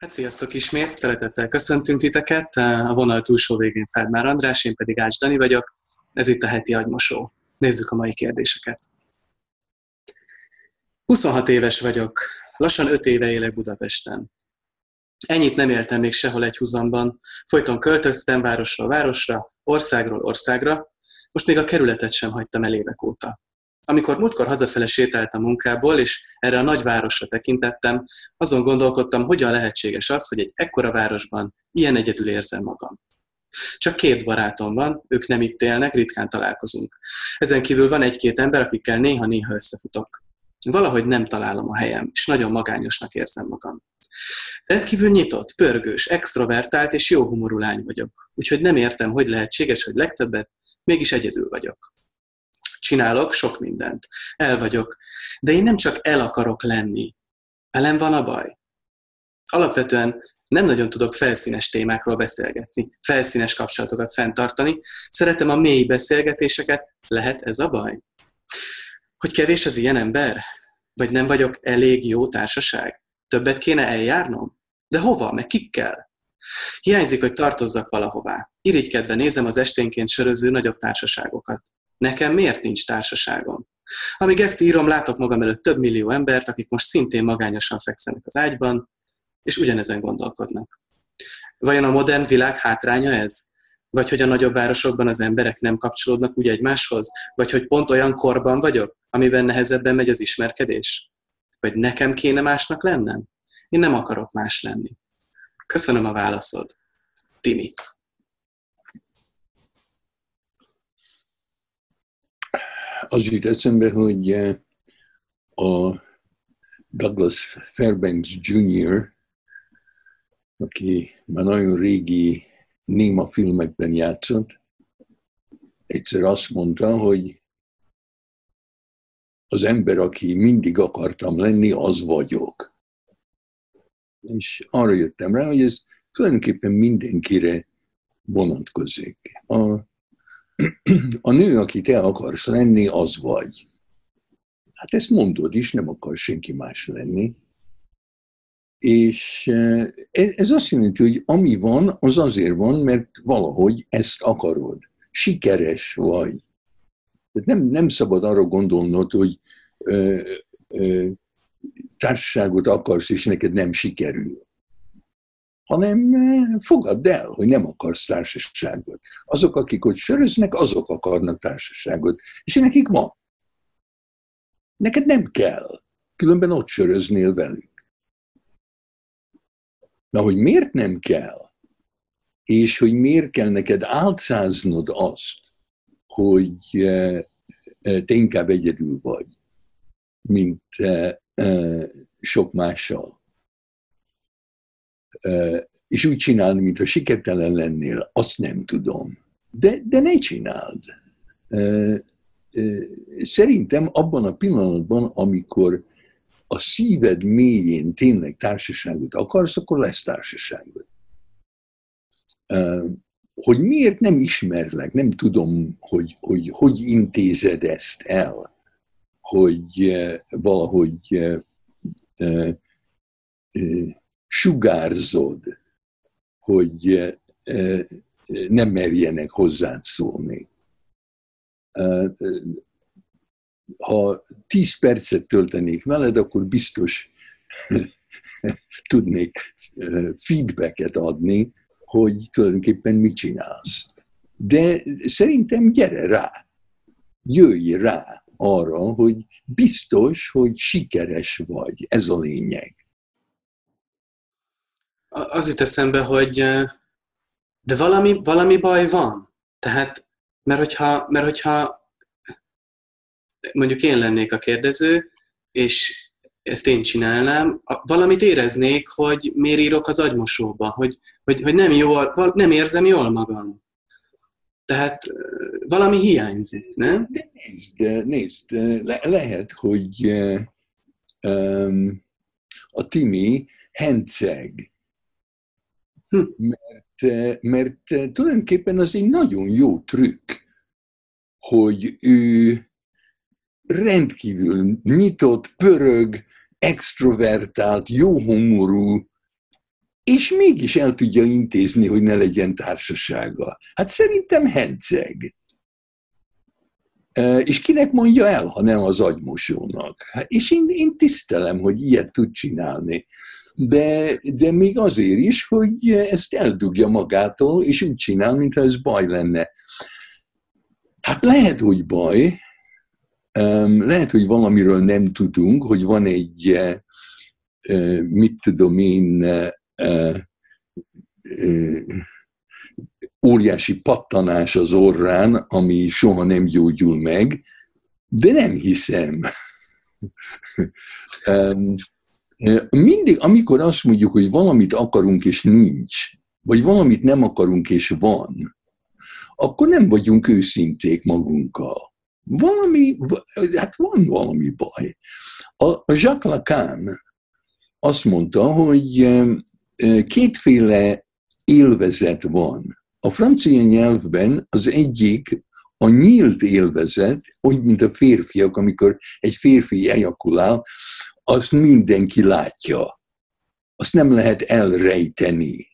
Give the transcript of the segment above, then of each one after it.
Hát sziasztok ismét, szeretettel köszöntünk titeket. A vonal túlsó végén Fádmár András, én pedig Ács Dani vagyok. Ez itt a heti agymosó. Nézzük a mai kérdéseket. 26 éves vagyok, lassan 5 éve élek Budapesten. Ennyit nem éltem még sehol egy húzamban. Folyton költöztem városról városra, országról országra, most még a kerületet sem hagytam el évek óta. Amikor múltkor hazafele sétáltam munkából, és erre a nagyvárosra tekintettem, azon gondolkodtam, hogyan lehetséges az, hogy egy ekkora városban ilyen egyedül érzem magam. Csak két barátom van, ők nem itt élnek, ritkán találkozunk. Ezen kívül van egy-két ember, akikkel néha-néha összefutok. Valahogy nem találom a helyem, és nagyon magányosnak érzem magam. Rendkívül nyitott, pörgős, extrovertált és jó humorú lány vagyok, úgyhogy nem értem, hogy lehetséges, hogy legtöbbet mégis egyedül vagyok. Csinálok sok mindent. El vagyok. De én nem csak el akarok lenni. Velem van a baj. Alapvetően nem nagyon tudok felszínes témákról beszélgetni, felszínes kapcsolatokat fenntartani. Szeretem a mély beszélgetéseket. Lehet ez a baj? Hogy kevés az ilyen ember? Vagy nem vagyok elég jó társaság? Többet kéne eljárnom? De hova? Meg kikkel? Hiányzik, hogy tartozzak valahová. Irigykedve nézem az esténként söröző nagyobb társaságokat. Nekem miért nincs társaságom? Amíg ezt írom, látok magam előtt több millió embert, akik most szintén magányosan fekszenek az ágyban, és ugyanezen gondolkodnak. Vajon a modern világ hátránya ez? Vagy hogy a nagyobb városokban az emberek nem kapcsolódnak úgy egymáshoz? Vagy hogy pont olyan korban vagyok, amiben nehezebben megy az ismerkedés? Vagy nekem kéne másnak lennem? Én nem akarok más lenni. Köszönöm a válaszod. Timi. Az jut eszembe, hogy eh, a Douglas Fairbanks Jr., aki már nagyon régi néma filmekben játszott, egyszer azt mondta, hogy az ember, aki mindig akartam lenni, az vagyok. És arra jöttem rá, hogy ez tulajdonképpen mindenkire vonatkozik. A a nő, akit el akarsz lenni, az vagy. Hát ezt mondod is, nem akar senki más lenni. És eh, ez azt jelenti, hogy ami van, az azért van, mert valahogy ezt akarod. Sikeres vagy. Nem, nem szabad arra gondolnod, hogy ö, eh, ö, társaságot akarsz, és neked nem sikerül hanem eh, fogadd el, hogy nem akarsz társaságot. Azok, akik ott söröznek, azok akarnak társaságot. És nekik van. Neked nem kell. Különben ott söröznél velük. Na, hogy miért nem kell, és hogy miért kell neked álcáznod azt, hogy eh, eh, te inkább egyedül vagy, mint sok mással és úgy csinálni, mintha sikertelen lennél, azt nem tudom. De, de ne csináld. Szerintem abban a pillanatban, amikor a szíved mélyén tényleg társaságot akarsz, akkor lesz társaságod. Hogy miért nem ismerlek, nem tudom, hogy hogy, hogy intézed ezt el, hogy valahogy sugárzod, hogy eh, eh, nem merjenek hozzád szólni. Eh, ha tíz percet töltenék veled, akkor biztos tudnék feedbacket adni, hogy tulajdonképpen mit csinálsz. De szerintem gyere rá, jöjj rá arra, hogy biztos, hogy sikeres vagy. Ez a lényeg az jut eszembe, hogy de valami, valami baj van. Tehát, mert hogyha, mert hogyha mondjuk én lennék a kérdező, és ezt én csinálnám, valamit éreznék, hogy miért írok az agymosóba, hogy, hogy, hogy nem, jól, nem érzem jól magam. Tehát valami hiányzik, nem? Nézd, nézd le, lehet, hogy um, a Timi henceg, mert, mert tulajdonképpen az egy nagyon jó trükk, hogy ő rendkívül nyitott, pörög, extrovertált, jó humorú, és mégis el tudja intézni, hogy ne legyen társasága. Hát szerintem henceg. És kinek mondja el, ha nem az agymosónak? Hát, és én, én tisztelem, hogy ilyet tud csinálni. De, de még azért is, hogy ezt eldugja magától, és úgy csinál, mintha ez baj lenne. Hát lehet, hogy baj, lehet, hogy valamiről nem tudunk, hogy van egy, mit tudom én, óriási pattanás az orrán, ami soha nem gyógyul meg, de nem hiszem. Mindig, amikor azt mondjuk, hogy valamit akarunk és nincs, vagy valamit nem akarunk és van, akkor nem vagyunk őszinték magunkkal. Valami, hát van valami baj. A Jacques Lacan azt mondta, hogy kétféle élvezet van. A francia nyelvben az egyik a nyílt élvezet, úgy, mint a férfiak, amikor egy férfi ejakulál, azt mindenki látja. Azt nem lehet elrejteni.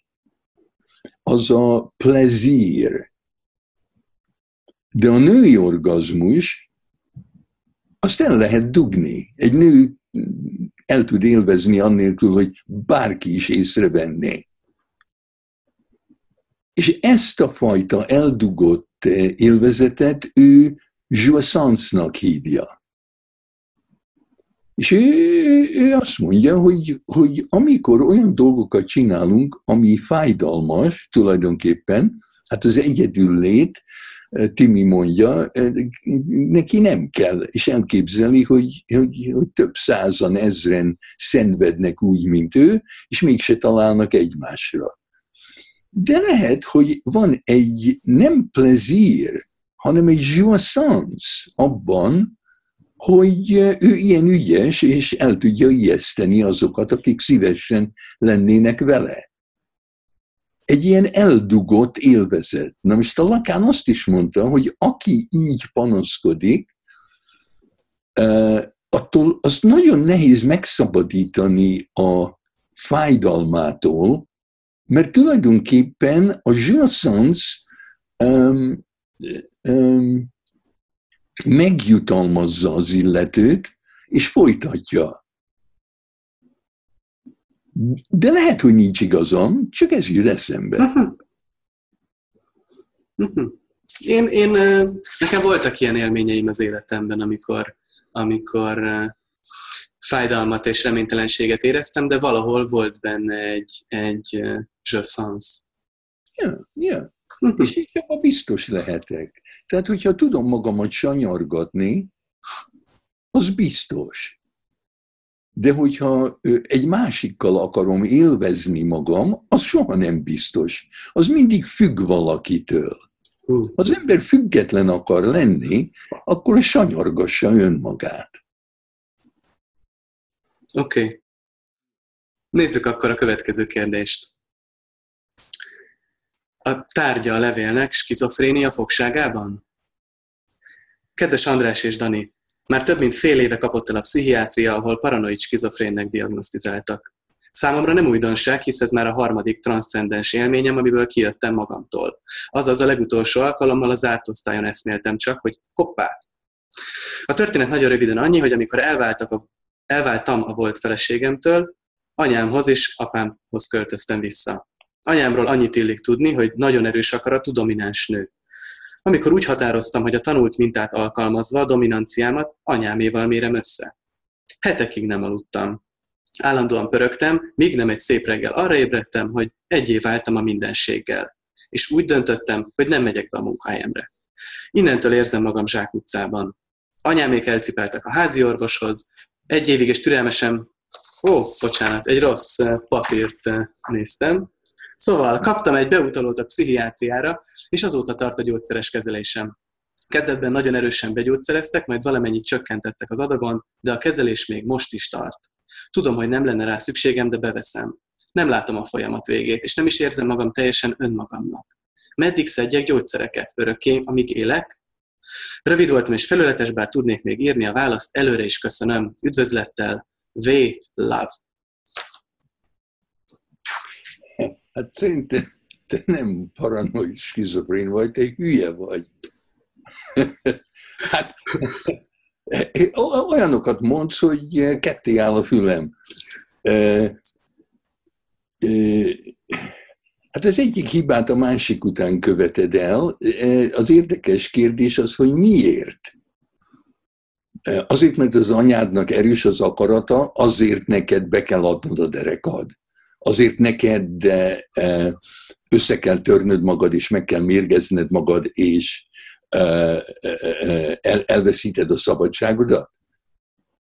Az a plezír. De a női orgazmus, azt el lehet dugni. Egy nő el tud élvezni annélkül, hogy bárki is észrevenné. És ezt a fajta eldugott eh, élvezetet ő jouissance-nak hívja. És ő, ő azt mondja, hogy, hogy amikor olyan dolgokat csinálunk, ami fájdalmas tulajdonképpen, hát az egyedül lét, Timi mondja, neki nem kell, és elképzeli, hogy, hogy, hogy több százan, ezren szenvednek úgy, mint ő, és mégse találnak egymásra. De lehet, hogy van egy nem plezír, hanem egy jouissance abban, hogy ő ilyen ügyes, és el tudja ijeszteni azokat, akik szívesen lennének vele. Egy ilyen eldugott élvezet. Na most a Lakán azt is mondta, hogy aki így panaszkodik, attól azt nagyon nehéz megszabadítani a fájdalmától, mert tulajdonképpen a jouissance um, um, megjutalmazza az illetőt, és folytatja. De lehet, hogy nincs igazam, csak ez jut eszembe. Uh-huh. Uh-huh. Én, én, nekem voltak ilyen élményeim az életemben, amikor, amikor fájdalmat és reménytelenséget éreztem, de valahol volt benne egy, egy sens. Ja, ja. És így abban biztos lehetek. Tehát, hogyha tudom magamat sanyargatni, az biztos. De hogyha egy másikkal akarom élvezni magam, az soha nem biztos. Az mindig függ valakitől. Ha az ember független akar lenni, akkor sanyargassa önmagát. Oké. Okay. Nézzük akkor a következő kérdést. A tárgya a levélnek skizofrénia fogságában? Kedves András és Dani, már több mint fél éve kapott el a pszichiátria, ahol paranoid skizofrénnek diagnosztizáltak. Számomra nem újdonság, hisz ez már a harmadik transzcendens élményem, amiből kijöttem magamtól. Azaz a legutolsó alkalommal a zárt osztályon eszméltem csak, hogy hoppá! A történet nagyon röviden annyi, hogy amikor elváltak a, elváltam a volt feleségemtől, anyámhoz és apámhoz költöztem vissza. Anyámról annyit illik tudni, hogy nagyon erős akaratú domináns nő. Amikor úgy határoztam, hogy a tanult mintát alkalmazva a dominanciámat anyáméval mérem össze. Hetekig nem aludtam. Állandóan pörögtem, míg nem egy szép reggel arra ébredtem, hogy egyé váltam a mindenséggel. És úgy döntöttem, hogy nem megyek be a munkahelyemre. Innentől érzem magam zsákutcában. Anyámék elcipeltek a házi orvoshoz, egy évig és türelmesen, ó, bocsánat, egy rossz papírt eh, néztem, Szóval kaptam egy beutalót a pszichiátriára, és azóta tart a gyógyszeres kezelésem. Kezdetben nagyon erősen begyógyszereztek, majd valamennyit csökkentettek az adagon, de a kezelés még most is tart. Tudom, hogy nem lenne rá szükségem, de beveszem. Nem látom a folyamat végét, és nem is érzem magam teljesen önmagamnak. Meddig szedjek gyógyszereket? Örökké, amíg élek? Rövid voltam és felületes, bár tudnék még írni a választ, előre is köszönöm. Üdvözlettel, V. Love. Hát szerintem te nem paranoid skizofrén vagy, te hülye vagy. hát olyanokat mondsz, hogy ketté áll a fülem. Hát az egyik hibát a másik után követed el. Az érdekes kérdés az, hogy miért? Azért, mert az anyádnak erős az akarata, azért neked be kell adnod a derekad. Azért neked össze kell törnöd magad, és meg kell mérgezned magad, és el, elveszíted a szabadságodat?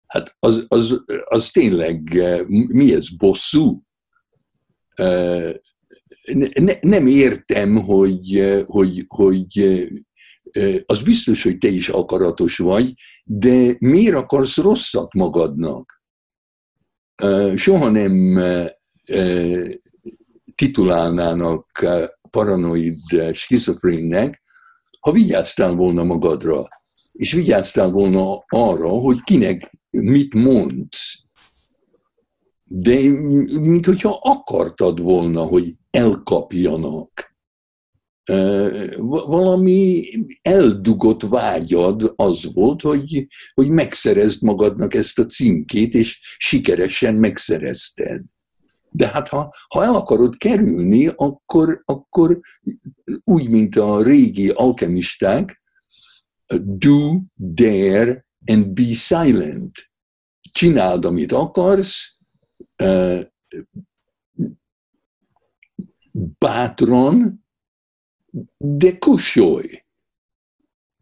Hát az, az, az tényleg, mi ez, bosszú? Ne, nem értem, hogy, hogy, hogy az biztos, hogy te is akaratos vagy, de miért akarsz rosszat magadnak? Soha nem titulálnának paranoid schizofrénnek, ha vigyáztál volna magadra, és vigyáztál volna arra, hogy kinek mit mondsz. De mint hogyha akartad volna, hogy elkapjanak. Valami eldugott vágyad az volt, hogy, hogy megszerezd magadnak ezt a címkét, és sikeresen megszerezted. De hát ha, ha el akarod kerülni, akkor, akkor úgy, mint a régi alkemisták, do, dare and be silent. Csináld, amit akarsz, bátran, de kussolj.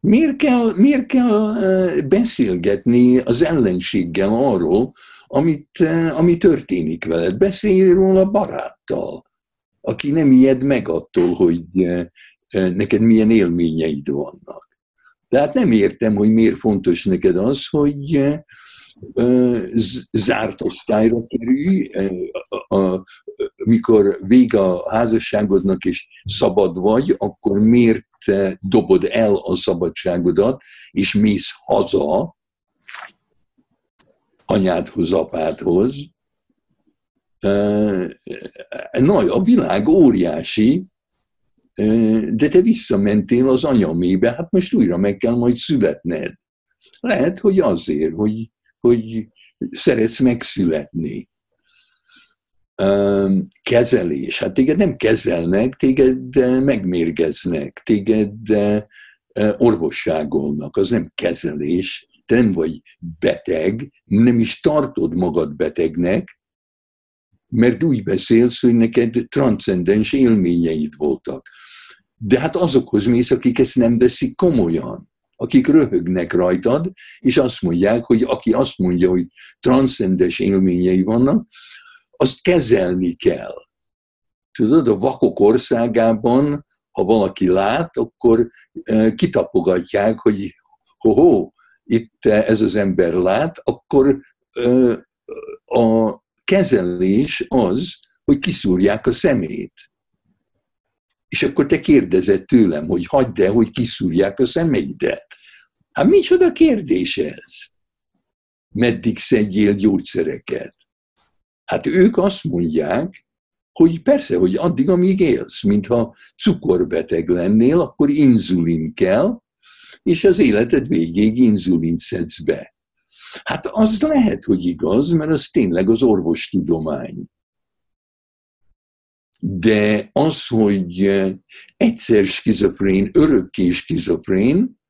Miért kell, miért kell beszélgetni az ellenséggel arról, amit, ami történik veled? Beszélj róla baráttal, aki nem ijed meg attól, hogy neked milyen élményeid vannak. Tehát nem értem, hogy miért fontos neked az, hogy zárt osztályra kerülj, mikor vége a házasságodnak és szabad vagy, akkor miért dobod el a szabadságodat, és mész haza anyádhoz, apádhoz. Nagy, a világ óriási, de te visszamentél az anyamébe, hát most újra meg kell majd születned. Lehet, hogy azért, hogy, hogy szeretsz megszületni. Kezelés. Hát téged nem kezelnek, téged megmérgeznek, téged orvosságolnak. Az nem kezelés, nem vagy beteg, nem is tartod magad betegnek, mert úgy beszélsz, hogy neked transzcendens élményeid voltak. De hát azokhoz mész, akik ezt nem veszik komolyan, akik röhögnek rajtad, és azt mondják, hogy aki azt mondja, hogy transzcendens élményei vannak, azt kezelni kell. Tudod, a vakok országában, ha valaki lát, akkor eh, kitapogatják, hogy ho-ho, itt ez az ember lát, akkor a kezelés az, hogy kiszúrják a szemét. És akkor te kérdezed tőlem, hogy hagyd el, hogy kiszúrják a szemeidet. Hát micsoda kérdés ez? Meddig szedjél gyógyszereket? Hát ők azt mondják, hogy persze, hogy addig, amíg élsz, mintha cukorbeteg lennél, akkor inzulin kell, és az életed végéig inzulint szedsz be. Hát az lehet, hogy igaz, mert az tényleg az orvostudomány. De az, hogy egyszer skizofrén, örökké skizofrén,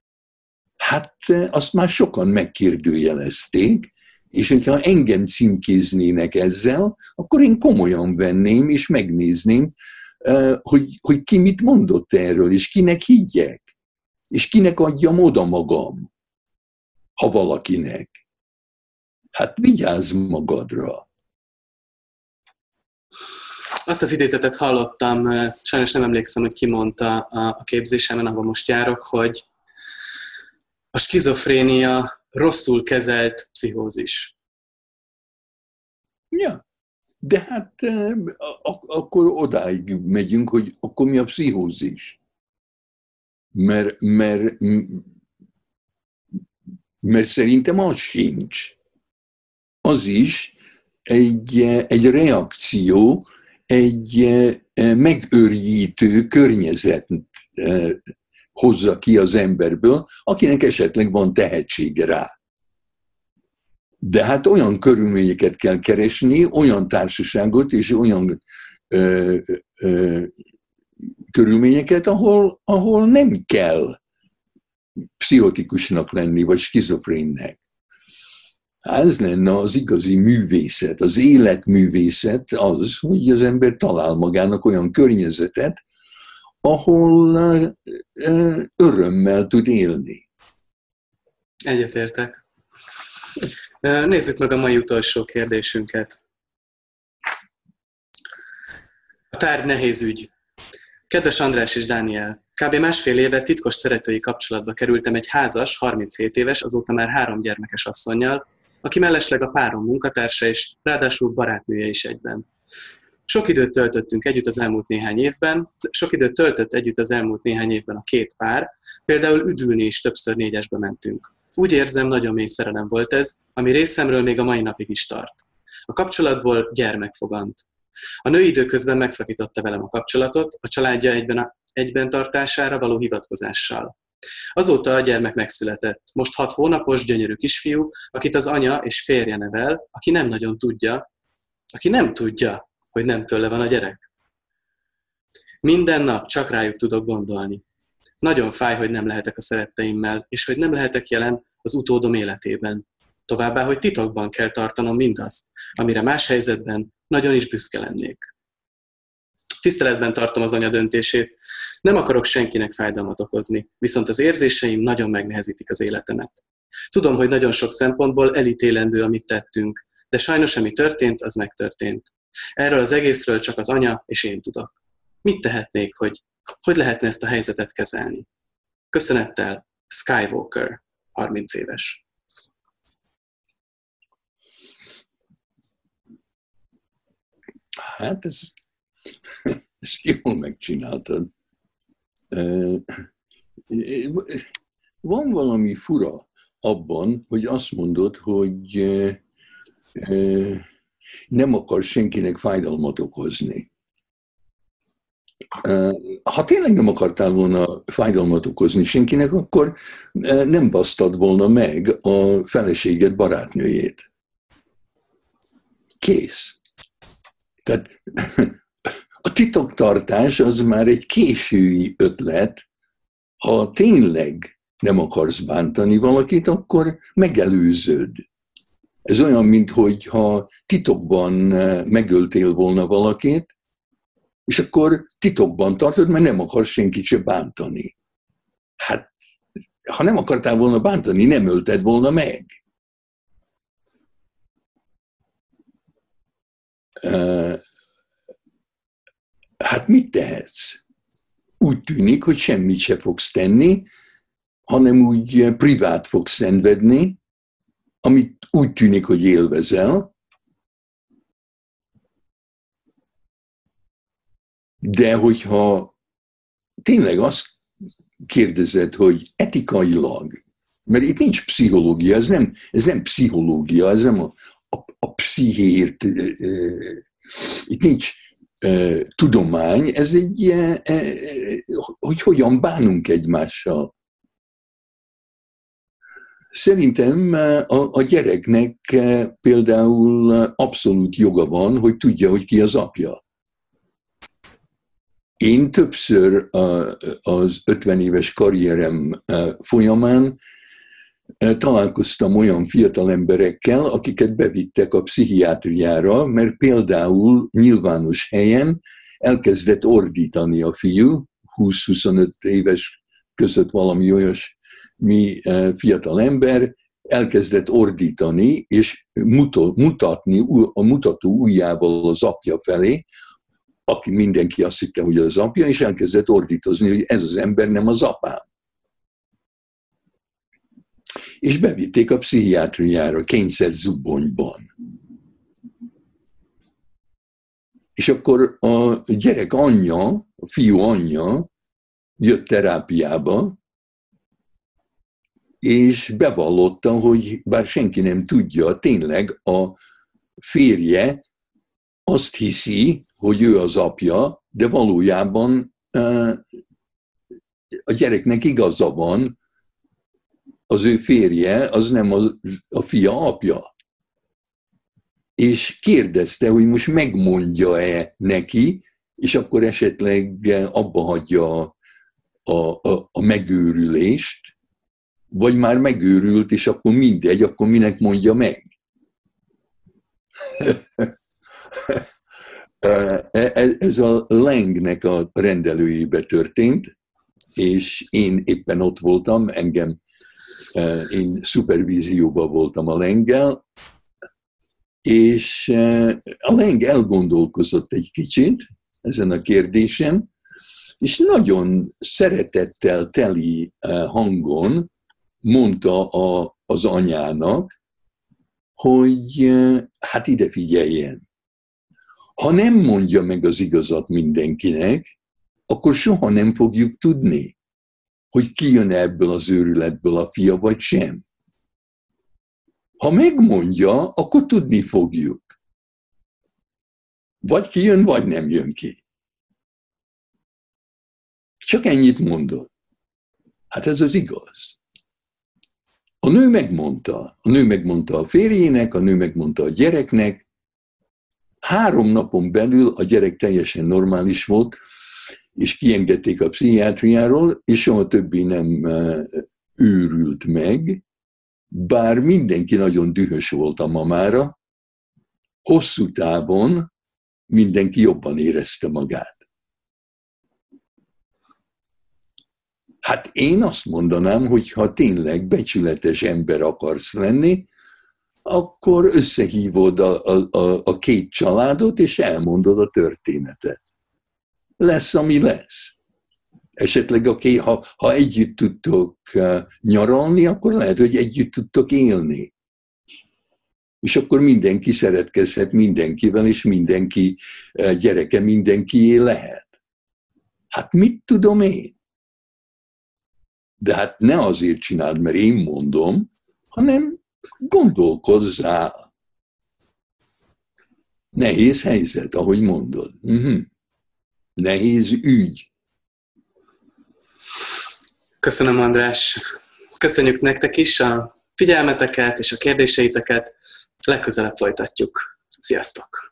hát azt már sokan megkérdőjelezték, és hogyha engem címkéznének ezzel, akkor én komolyan venném, és megnézném, hogy, hogy ki mit mondott erről, és kinek higgyek, és kinek adjam oda magam, ha valakinek. Hát vigyázz magadra. Azt az idézetet hallottam, sajnos nem emlékszem, hogy ki mondta a képzésemen, ahol most járok, hogy a skizofrénia rosszul kezelt pszichózis. Ja, de hát akkor odáig megyünk, hogy akkor mi a pszichózis. Mert, mert, mert szerintem az sincs. Az is egy, egy reakció egy megőrjítő környezet hozza ki az emberből, akinek esetleg van tehetsége rá. De hát olyan körülményeket kell keresni, olyan társaságot és olyan ö, ö, körülményeket, ahol, ahol nem kell pszichotikusnak lenni, vagy skizofrénnek. Ez lenne az igazi művészet, az életművészet az, hogy az ember talál magának olyan környezetet, ahol örömmel tud élni. Egyetértek. Nézzük meg a mai utolsó kérdésünket. A tárgy nehéz ügy. Kedves András és Dániel, kb. másfél éve titkos szeretői kapcsolatba kerültem egy házas, 37 éves, azóta már három gyermekes asszonynal, aki mellesleg a párom munkatársa és ráadásul barátnője is egyben. Sok időt töltöttünk együtt az elmúlt néhány évben, sok időt töltött együtt az elmúlt néhány évben a két pár, például üdülni is többször négyesbe mentünk. Úgy érzem, nagyon mély szerelem volt ez, ami részemről még a mai napig is tart. A kapcsolatból gyermek fogant. A nő időközben megszakította velem a kapcsolatot, a családja egyben, a, egyben tartására való hivatkozással. Azóta a gyermek megszületett. Most hat hónapos, gyönyörű kisfiú, akit az anya és férje nevel, aki nem nagyon tudja, aki nem tudja, hogy nem tőle van a gyerek. Minden nap csak rájuk tudok gondolni. Nagyon fáj, hogy nem lehetek a szeretteimmel, és hogy nem lehetek jelen az utódom életében. Továbbá, hogy titokban kell tartanom mindazt, amire más helyzetben nagyon is büszke lennék. Tiszteletben tartom az anya döntését. Nem akarok senkinek fájdalmat okozni, viszont az érzéseim nagyon megnehezítik az életemet. Tudom, hogy nagyon sok szempontból elítélendő, amit tettünk, de sajnos ami történt, az megtörtént. Erről az egészről csak az anya és én tudok. Mit tehetnék, hogy hogy lehetne ezt a helyzetet kezelni? Köszönettel, Skywalker, 30 éves. Hát ez, ezt jól megcsináltad. Van valami fura abban, hogy azt mondod, hogy nem akar senkinek fájdalmat okozni. Ha tényleg nem akartál volna fájdalmat okozni senkinek, akkor nem basztad volna meg a feleséged barátnőjét. Kész. Tehát a titoktartás az már egy késői ötlet, ha tényleg nem akarsz bántani valakit, akkor megelőződ. Ez olyan, mintha titokban megöltél volna valakit, és akkor titokban tartod, mert nem akar senkit se bántani. Hát, ha nem akartál volna bántani, nem ölted volna meg. Hát mit tehetsz? Úgy tűnik, hogy semmit se fogsz tenni, hanem úgy privát fogsz szenvedni, amit úgy tűnik, hogy élvezel, de hogyha tényleg azt kérdezed, hogy etikailag, mert itt nincs pszichológia, ez nem, ez nem pszichológia, ez nem a, a, a pszichért, itt nincs e, tudomány, ez egy, e, e, hogy hogyan bánunk egymással. Szerintem a, a gyereknek például abszolút joga van, hogy tudja, hogy ki az apja. Én többször az 50 éves karrierem folyamán találkoztam olyan fiatal emberekkel, akiket bevittek a pszichiátriára, mert például nyilvános helyen elkezdett ordítani a fiú, 20-25 éves között valami olyas mi fiatal ember, elkezdett ordítani, és mutatni a mutató ujjával az apja felé, aki mindenki azt hitte, hogy az apja, és elkezdett ordítozni, hogy ez az ember nem az apám. És bevitték a pszichiátriára, kényszer zubonyban. És akkor a gyerek anyja, a fiú anyja jött terápiába, és bevallotta, hogy bár senki nem tudja, tényleg a férje azt hiszi, hogy ő az apja, de valójában a gyereknek igaza van, az ő férje, az nem a, a fia apja. És kérdezte, hogy most megmondja-e neki, és akkor esetleg abba hagyja a, a, a, megőrülést, vagy már megőrült, és akkor mindegy, akkor minek mondja meg. E, e, ez a Langnek a rendelőjébe történt, és én éppen ott voltam, engem, én szupervízióban voltam a Lenggel, és a Leng elgondolkozott egy kicsit ezen a kérdésen, és nagyon szeretettel teli hangon mondta a, az anyának, hogy hát ide figyeljen. Ha nem mondja meg az igazat mindenkinek, akkor soha nem fogjuk tudni, hogy ki jön ebből az őrületből a fia, vagy sem. Ha megmondja, akkor tudni fogjuk. Vagy ki jön, vagy nem jön ki. Csak ennyit mondott. Hát ez az igaz. A nő megmondta, a nő megmondta a férjének, a nő megmondta a gyereknek, három napon belül a gyerek teljesen normális volt, és kiengedték a pszichiátriáról, és soha többi nem őrült meg, bár mindenki nagyon dühös volt a mamára, hosszú távon mindenki jobban érezte magát. Hát én azt mondanám, hogy ha tényleg becsületes ember akarsz lenni, akkor összehívod a, a, a, a két családot, és elmondod a történetet. Lesz, ami lesz. Esetleg, okay, ha, ha együtt tudtok uh, nyaralni, akkor lehet, hogy együtt tudtok élni. És akkor mindenki szeretkezhet mindenkivel, és mindenki uh, gyereke mindenkié lehet. Hát mit tudom én? De hát ne azért csináld, mert én mondom, hanem gondolkozzá. Nehéz helyzet, ahogy mondod. Uh-huh. Nehéz ügy. Köszönöm, András. Köszönjük nektek is a figyelmeteket és a kérdéseiteket. Legközelebb folytatjuk. Sziasztok!